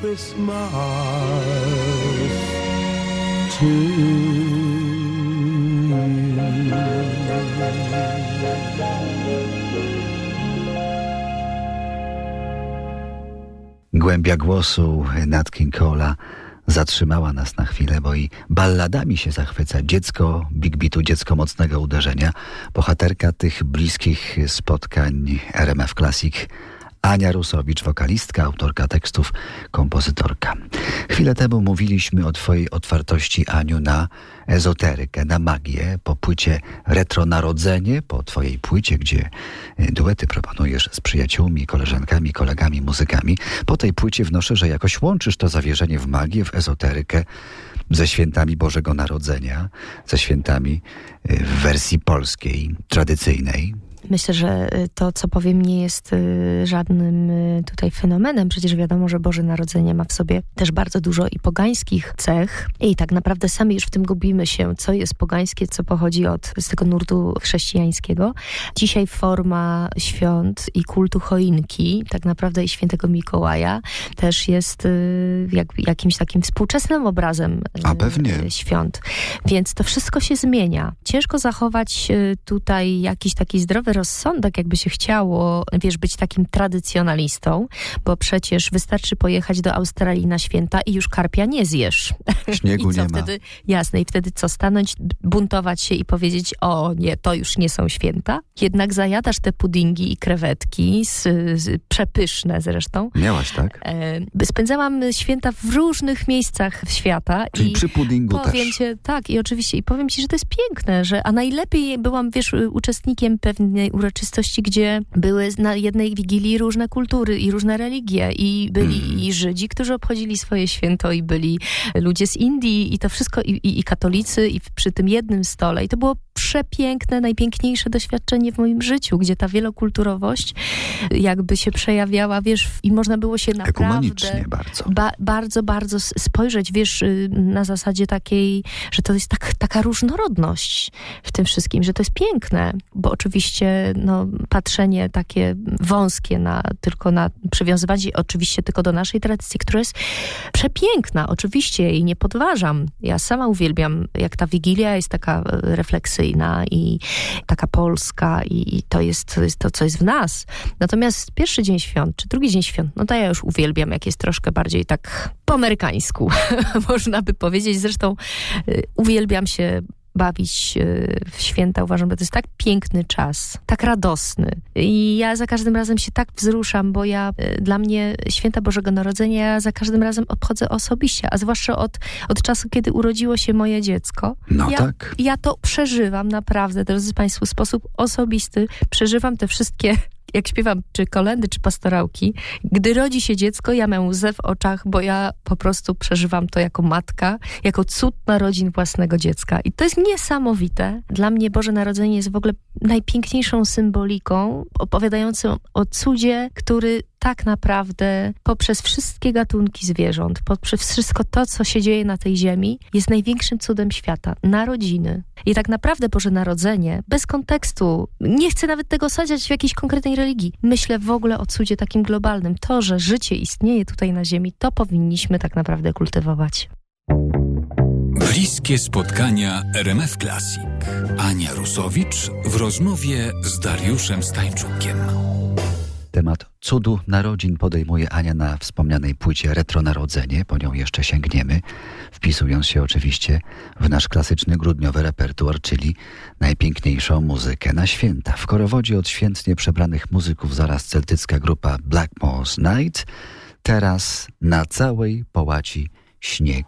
Christmas to. Głębia głosu Nat King zatrzymała nas na chwilę, bo i balladami się zachwyca. Dziecko Big Beatu, dziecko mocnego uderzenia, bohaterka tych bliskich spotkań RMF Classic Ania Rusowicz, wokalistka, autorka tekstów, kompozytorka. Chwilę temu mówiliśmy o Twojej otwartości, Aniu, na ezoterykę, na magię, po płycie Retro Narodzenie, po Twojej płycie, gdzie e, duety proponujesz z przyjaciółmi, koleżankami, kolegami, muzykami. Po tej płycie wnoszę, że jakoś łączysz to zawierzenie w magię, w ezoterykę ze świętami Bożego Narodzenia, ze świętami e, w wersji polskiej, tradycyjnej, Myślę, że y, to, co powiem, nie jest y, żadnym y, tutaj fenomenem. Przecież wiadomo, że Boże Narodzenie ma w sobie też bardzo dużo i pogańskich cech. I tak naprawdę sami już w tym gubimy się, co jest pogańskie, co pochodzi od z tego nurtu chrześcijańskiego. Dzisiaj forma świąt i kultu choinki, tak naprawdę i świętego Mikołaja, też jest jak, jakimś takim współczesnym obrazem A pewnie. świąt. Więc to wszystko się zmienia. Ciężko zachować tutaj jakiś taki zdrowy rozsądek, jakby się chciało, wiesz, być takim tradycjonalistą, bo przecież wystarczy pojechać do Australii na święta i już karpia nie zjesz. Śniegu I co nie wtedy, ma. Jasne, i wtedy co, stanąć, buntować się i powiedzieć, o nie, to już nie są święta? Jednak zajadasz te puddingi i krewetki, z, z, przepyszne zresztą. Miałaś, tak? E, spędzałam święta w różnych miejscach świata. Czyli i przy puddingu powiem też. Cię, tak, i oczywiście, i powiem ci, że to jest piękne, że, a najlepiej byłam, wiesz, uczestnikiem pewnej uroczystości, gdzie były na jednej wigilii różne kultury i różne religie i byli Mm. i Żydzi, którzy obchodzili swoje święto i byli ludzie z Indii i to wszystko i, i, i katolicy i przy tym jednym stole i to było przepiękne, najpiękniejsze doświadczenie w moim życiu, gdzie ta wielokulturowość jakby się przejawiała, wiesz, i można było się naprawdę... Ekumenicznie bardzo. Ba bardzo, bardzo spojrzeć, wiesz, y, na zasadzie takiej, że to jest tak, taka różnorodność w tym wszystkim, że to jest piękne, bo oczywiście no, patrzenie takie wąskie na, tylko na przywiązywanie oczywiście tylko do naszej tradycji, która jest przepiękna, oczywiście jej nie podważam. Ja sama uwielbiam, jak ta Wigilia jest taka e, refleksyjna i taka polska i, i to, jest, to jest to, co jest w nas. Natomiast pierwszy dzień świąt, czy drugi dzień świąt, no to ja już uwielbiam, jak jest troszkę bardziej tak po amerykańsku, można by powiedzieć. Zresztą y, uwielbiam się bawić y, w święta. Uważam, że to jest tak piękny czas, tak radosny. I ja za każdym razem się tak wzruszam, bo ja, y, dla mnie święta Bożego Narodzenia ja za każdym razem obchodzę osobiście, a zwłaszcza od, od czasu, kiedy urodziło się moje dziecko. No ja, tak. ja to przeżywam naprawdę, drodzy Państwo, w sposób osobisty. Przeżywam te wszystkie, jak śpiewam, czy kolendy, czy pastorałki. Gdy rodzi się dziecko, ja mam łzę w oczach, bo ja po prostu przeżywam to jako matka, jako cud narodzin własnego dziecka. I to jest niesamowite. Dla mnie Boże Narodzenie jest w ogóle najpiękniejszą symboliką opowiadającą o cudzie, który tak naprawdę poprzez wszystkie gatunki zwierząt, poprzez wszystko to, co się dzieje na tej ziemi, jest największym cudem świata. Narodziny. I tak naprawdę Boże Narodzenie, bez kontekstu, nie chcę nawet tego sadzać w jakiejś konkretnej religii. Myślę w ogóle o cudzie takim globalnym. To, że życie istnieje tutaj na ziemi, to powinniśmy tak naprawdę kultywować. Bliskie spotkania RMF Classic. Ania Rusowicz w rozmowie z Dariuszem Stańczukiem. Temat cudu narodzin podejmuje Ania na wspomnianej płycie Retro Narodzenie, po nią jeszcze sięgniemy, wpisując się oczywiście w nasz klasyczny grudniowy repertuar, czyli najpiękniejszą muzykę na święta. W korowodzie odświętnie przebranych muzyków zaraz celtycka grupa Blackmore's Night, teraz na całej połaci śnieg.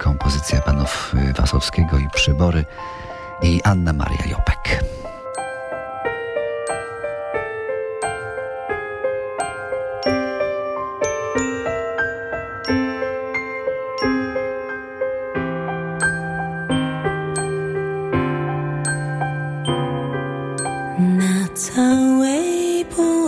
Kompozycja panów Wasowskiego i Przybory i Anna Maria Jopek. 一步